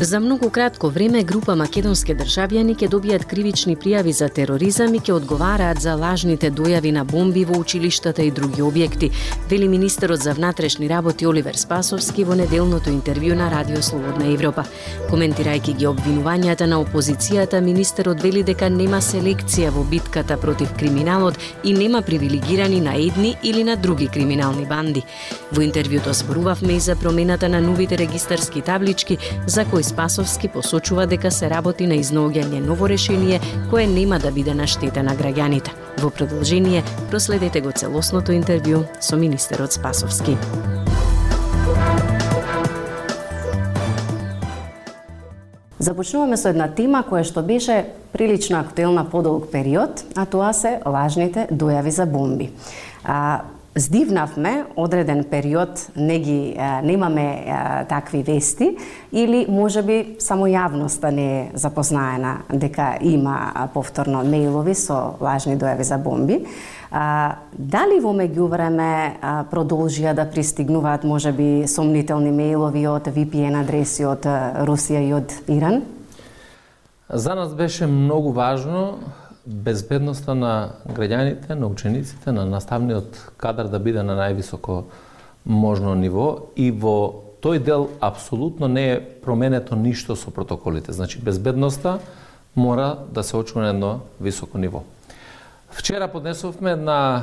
За многу кратко време група македонски државјани ќе добијат кривични пријави за тероризам и ќе одговараат за лажните дојави на бомби во училиштата и други објекти, вели министерот за внатрешни работи Оливер Спасовски во неделното интервју на Радио Слободна Европа. Коментирајќи ги обвинувањата на опозицијата, министерот вели дека нема селекција во битката против криминалот и нема привилегирани на едни или на други криминални банди. Во интервјуто зборувавме и за промената на новите регистарски таблички за кои Спасовски посочува дека се работи на изнаоѓање ново решение кое нема да биде на штета на граѓаните. Во продолжение, проследете го целосното интервју со министерот Спасовски. Започнуваме со една тема која што беше прилично актуелна подолг период, а тоа се лажните дојави за бомби. А, здивнавме одреден период не ги немаме такви вести или можеби само јавноста не е запознаена дека има повторно мејлови со лажни дојави за бомби. А, дали во меѓувреме продолжија да пристигнуваат можеби сомнителни мејлови од VPN адреси од Русија и од Иран? За нас беше многу важно безбедноста на граѓаните, на учениците, на наставниот кадар да биде на највисоко можно ниво и во тој дел апсолутно не е променето ништо со протоколите. Значи безбедноста мора да се очува на едно високо ниво. Вчера поднесовме една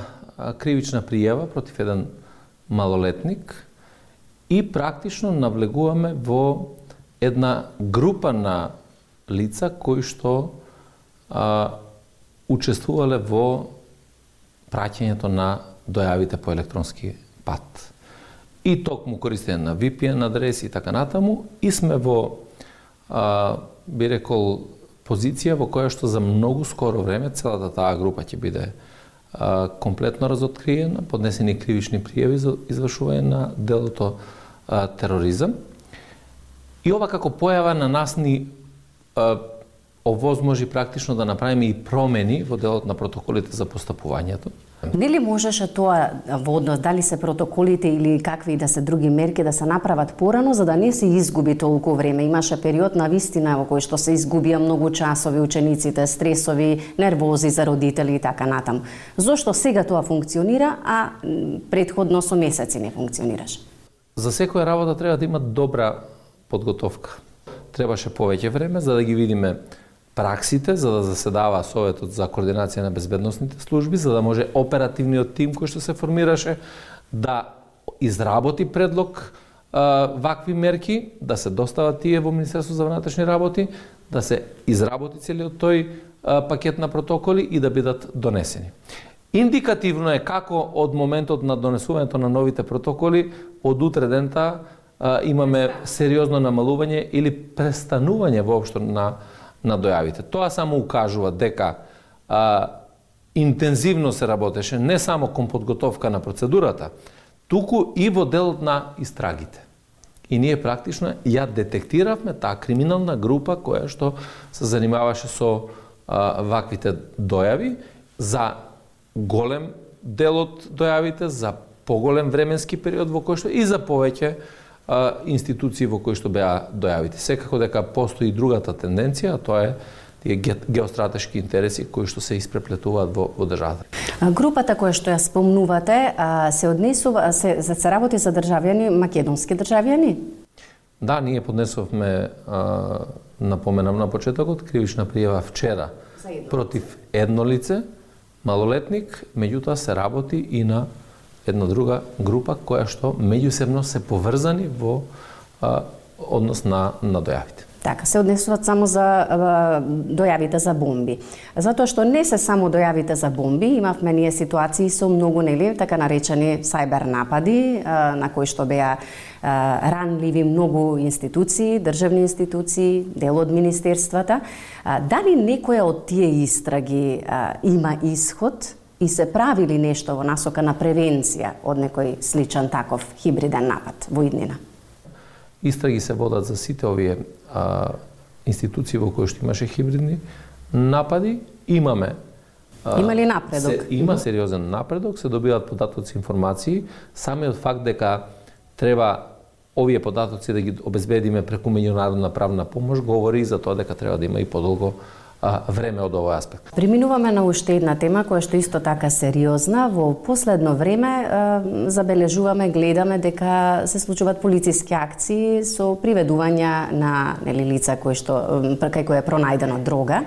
кривична пријава против еден малолетник и практично навлегуваме во една група на лица кои што а, учествувале во праќањето на дојавите по електронски пат. И токму користење на VPN адреси и така натаму, и сме во, а, би рекол, позиција во која што за многу скоро време целата таа група ќе биде а, комплетно разоткриена, поднесени кривични пријави за извршување на делото а, тероризам. И ова како појава на нас ни а, овозможи практично да направиме и промени во делот на протоколите за постапувањето. Нели можеше тоа во однос дали се протоколите или какви да се други мерки да се направат порано за да не се изгуби толку време. Имаше период на вистина во кој што се изгубија многу часови учениците, стресови, нервози за родители и така натаму. Зошто сега тоа функционира, а предходно со месеци не функционираше? За секоја работа треба да има добра подготовка. Требаше повеќе време за да ги видиме праксите за да заседава Советот за координација на безбедносните служби, за да може оперативниот тим кој што се формираше да изработи предлог а, вакви мерки, да се достават тие во Министерство за внатрешни работи, да се изработи целиот тој а, пакет на протоколи и да бидат донесени. Индикативно е како од моментот на донесувањето на новите протоколи од утре дента а, имаме сериозно намалување или престанување воопшто на на дојавите. Тоа само укажува дека а, интензивно се работеше не само кон подготовка на процедурата, туку и во делот на истрагите. И ние практично ја детектиравме таа криминална група која што се занимаваше со а, ваквите дојави за голем дел од дојавите, за поголем временски период во кој што и за повеќе а, институции во кои што беа дојавите. Секако дека постои другата тенденција, а тоа е тие геостратешки интереси кои што се испреплетуваат во, во државата. Групата која што ја спомнувате се однесува се за се работи за државјани македонски државјани? Да, ние поднесовме напоменам на почетокот кривична пријава вчера против едно лице, малолетник, меѓутоа се работи и на една друга група која што меѓусебно се поврзани во а, однос на, на дојавите. Така, се однесуваат само за а, дојавите за бомби. Затоа што не се само дојавите за бомби, имавме ние ситуации со многу нели така наречени сајбер напади, а, на кои што беа ранливи многу институции, државни институции, дел од министерствата. А, дали некоја од тие истраги а, има исход и се правили нешто во насока на превенција од некој сличен таков хибриден напад во иднина? Истраги се водат за сите овие а, институции во кои што имаше хибридни напади, имаме Има ли напредок? Се, има сериозен напредок, се добиваат податоци информации, самиот факт дека треба овие податоци да ги обезбедиме преку меѓународна правна помош говори за тоа дека треба да има и подолго а, време од овој аспект. Приминуваме на уште една тема која што исто така сериозна. Во последно време а, забележуваме, гледаме дека се случуваат полициски акции со приведувања на нели лица кои што кај кој е пронајдена дрога.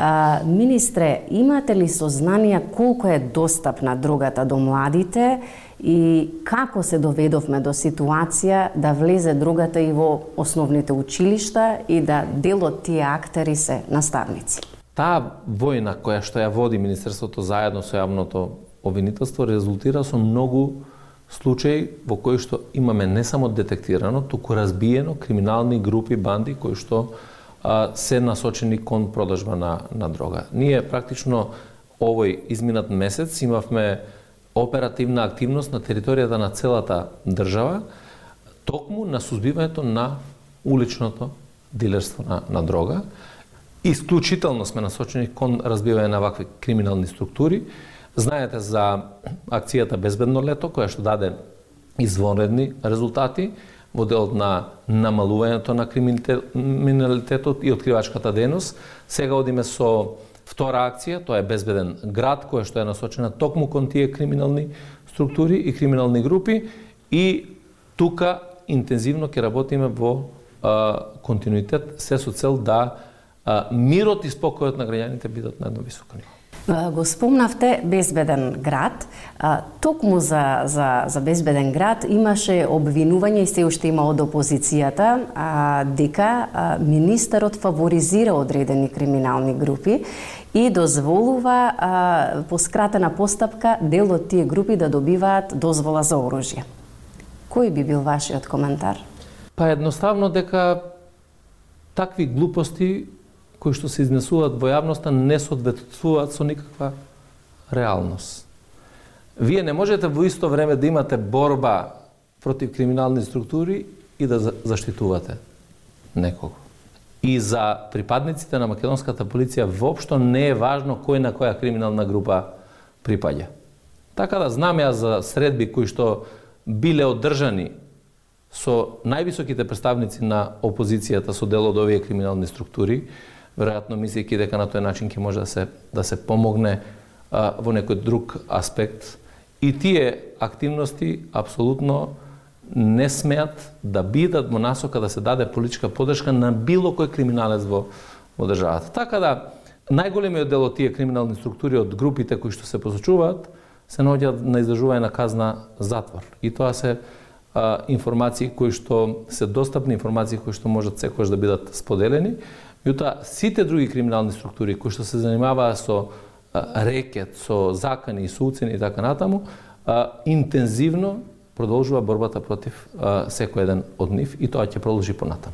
А, министре, имате ли сознание колку е достапна дрогата до младите и како се доведовме до ситуација да влезе другата и во основните училишта и да дел од тие актери се наставници. Таа војна која што ја води Министерството заедно со јавното обвинителство резултира со многу случаи во кои што имаме не само детектирано, туку разбиено криминални групи, банди кои што а, се насочени кон продажба на, на дрога. Ние практично овој изминат месец имавме оперативна активност на територијата на целата држава, токму на сузбивањето на уличното дилерство на, на дрога. Исклучително сме насочени кон разбивање на вакви криминални структури. Знаете за акцијата Безбедно лето, која што даде извонредни резултати во делот на намалувањето на криминалитетот и откривачката дејност. Сега одиме со Втора акција, тоа е безбеден град, која што е насочена токму кон тие криминални структури и криминални групи и тука интензивно ќе работиме во а, континуитет се со цел да а, мирот и спокојот на граѓаните бидат на едно високо ниво. Го спомнавте безбеден град. Токму за, за, за безбеден град имаше обвинување и се уште има од опозицијата дека министерот фаворизира одредени криминални групи и дозволува по скратена постапка дел од тие групи да добиваат дозвола за оружје. Кој би бил вашиот коментар? Па едноставно дека такви глупости кои што се изнесуваат во јавноста не соодветствуваат со никаква реалност. Вие не можете во исто време да имате борба против криминални структури и да заштитувате некого. И за припадниците на македонската полиција воопшто не е важно кој на која криминална група припаѓа. Така да знам ја за средби кои што биле одржани со највисоките представници на опозицијата со дел од овие криминални структури, веројатно мислејќи дека на тој начин ќе може да се да се помогне а, во некој друг аспект. И тие активности апсолутно не смеат да бидат во насока да се даде политичка подршка на било кој криминалец во, во државата. Така да, најголемиот дел од тие криминални структури од групите кои што се посочуваат се наоѓаат на издржување на казна затвор. И тоа се а, информации кои што се достапни, информации кои што можат секојаш да бидат споделени Меѓутоа, сите други криминални структури кои што се занимаваат со рекет, со закани и уцени и така натаму, интензивно продолжува борбата против секој еден од нив и тоа ќе продолжи понатаму.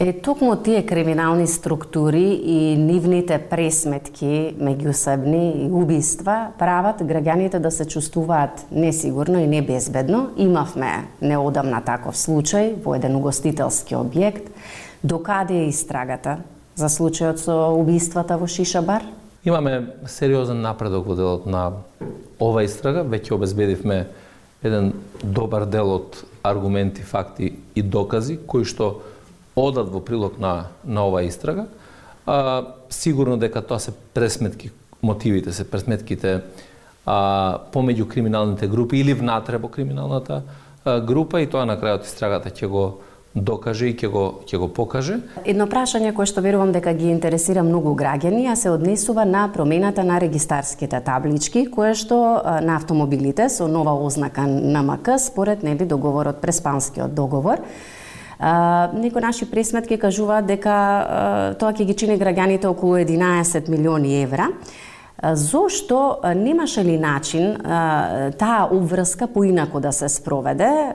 Е, токму тие криминални структури и нивните пресметки меѓусебни и убиства прават граѓаните да се чувствуваат несигурно и небезбедно. Имавме неодамна таков случај во еден угостителски објект Докаде е истрагата за случајот со убиствата во Шишабар? Имаме сериозен напредок во делот на ова истрага. Веќе обезбедивме еден добар дел од аргументи, факти и докази кои што одат во прилог на, на оваа истрага. А, сигурно дека тоа се пресметки, мотивите се пресметките а, помеѓу криминалните групи или внатре во криминалната а, група и тоа на крајот истрагата ќе го докаже и ќе го ќе го покаже. Едно прашање кое што верувам дека ги интересира многу граѓани, а се однесува на промената на регистарските таблички, кое што на автомобилите со нова ознака на МК според нели договорот преспанскиот договор. Uh, некои наши пресметки кажуваат дека uh, тоа ќе ги чини граѓаните околу 11 милиони евра. Зошто немаше ли начин таа обврска поинако да се спроведе,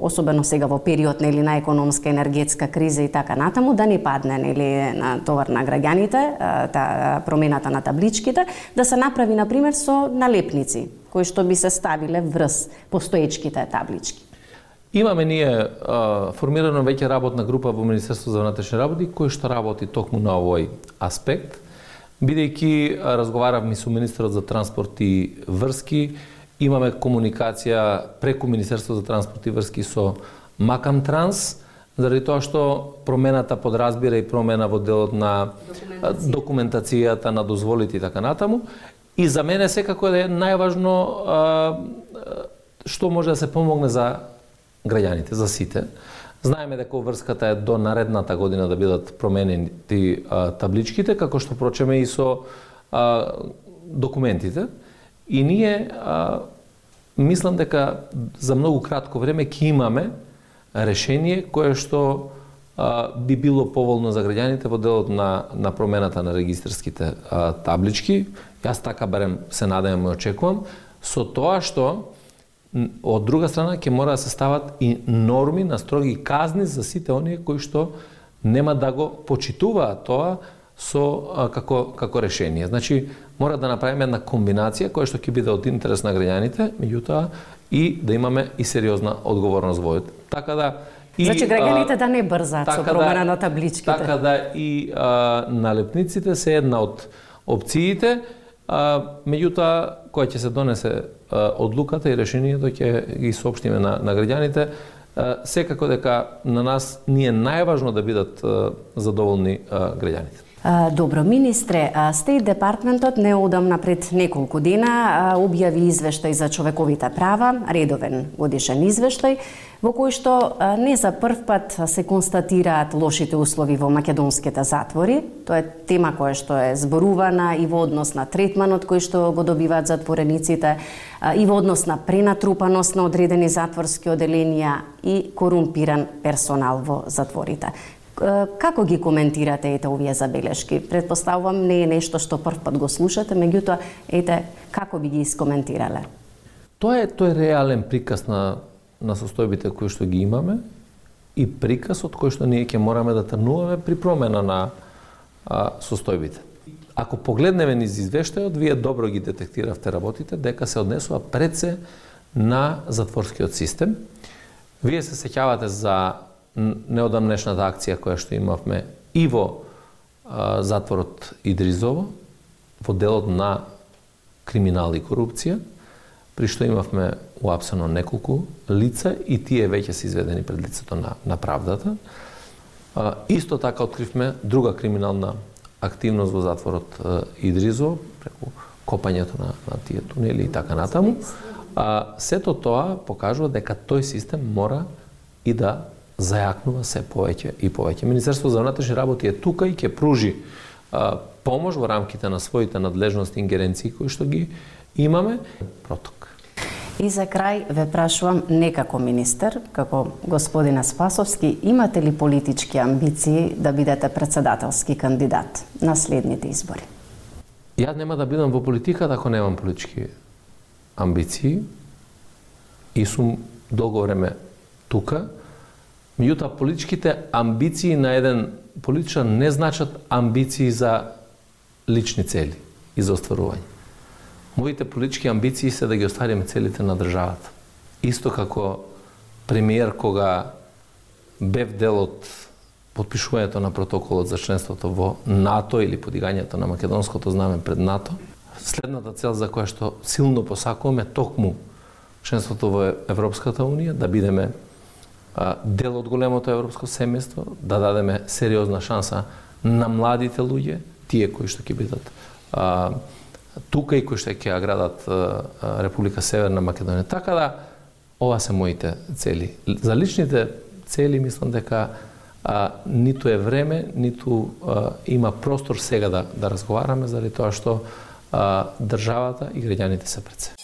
особено сега во период нели на економска енергетска криза и така натаму, да не падне нели на товар на граѓаните, та промената на табличките, да се направи на пример со налепници кои што би се ставиле врз постоечките таблички. Имаме ние а, формирано веќе работна група во Министерство за внатрешни работи кој што работи токму на овој аспект, бидејќи разговаравме со министерот за транспорт и врски, имаме комуникација преку Министерство за транспорт и врски со Макам Транс, заради тоа што промената подразбира и промена во делот на документација. документацијата на дозволите и така натаму. И за мене секако е најважно а, што може да се помогне за граѓаните, за сите. Знаеме дека врската е до наредната година да бидат променени ти а, табличките, како што прочеме и со а, документите. И ние а, мислам дека за многу кратко време ќе имаме решение кое што а, би било поволно за граѓаните во делот на, на промената на регистрските а, таблички. Јас така барем се надевам и очекувам, со тоа што од друга страна ќе мора да се стават и норми на строги казни за сите оние кои што нема да го почитуваат тоа со како како решение. Значи мора да направиме една комбинација која што ќе биде од интерес на граѓаните, меѓутоа и да имаме и сериозна одговорност во Така да и, значи граѓаните да не брзаат така со промена да, на табличките. Така да и а, налепниците се една од опциите, а, меѓутоа која ќе се донесе одлуката и решението ќе ги соопштиме на, на граѓаните. Секако дека на нас ни е најважно да бидат задоволни граѓаните. Добро, министре, Стейт Департментот неодамна пред неколку дена објави извештај за човековите права, редовен годишен извештај, во кој што не за прв пат се констатираат лошите услови во македонските затвори. Тоа е тема која што е зборувана и во однос на третманот кој што го добиваат затворениците, и во однос на пренатрупаност на одредени затворски оделенија и корумпиран персонал во затворите. Како ги коментирате ете овие забелешки? Предпоставувам не е нешто што прв пат го слушате, меѓутоа ете како би ги искоментирале? Тоа е тој реален приказ на на состојбите кои што ги имаме и приказ од кој што ние ќе мораме да трнуваме при промена на а, состојбите. Ако погледнеме низ извештајот, вие добро ги детектиравте работите дека се однесува пред се на затворскиот систем. Вие се сеќавате за неодамнешната акција која што имавме и во а, затворот Идризово, во делот на криминал и корупција, при што имавме уапсено неколку лица и тие веќе се изведени пред лицето на, на правдата. А, исто така откривме друга криминална активност во затворот Идризо, преку копањето на, на тие тунели и така натаму. А, сето тоа покажува дека тој систем мора и да зајакнува се повеќе и повеќе. Министерство за внатрешни работи е тука и ќе пружи а, помош во рамките на своите надлежности и ингеренции кои што ги имаме. Проток. И за крај ве прашувам не како министер, како господина Спасовски, имате ли политички амбиции да бидете председателски кандидат на следните избори? Ја нема да бидам во политиката ако немам политички амбиции и сум долго време тука, Меѓутоа, политичките амбиции на еден политичар не значат амбиции за лични цели и за остварување. Моите политички амбиции се да ги оствариме целите на државата. Исто како премиер кога бев дел од подпишувањето на протоколот за членството во НАТО или подигањето на македонското знаме пред НАТО, следната цел за која што силно посакуваме токму членството во Европската унија, да бидеме дел од големото европско семејство, да дадеме сериозна шанса на младите луѓе, тие кои што ќе бидат а, тука и кои што ќе градат а, Република Северна Македонија. Така да, ова се моите цели. За личните цели мислам дека а, ниту е време, ниту а, има простор сега да, да разговараме заради тоа што а, државата и граѓаните се пред се.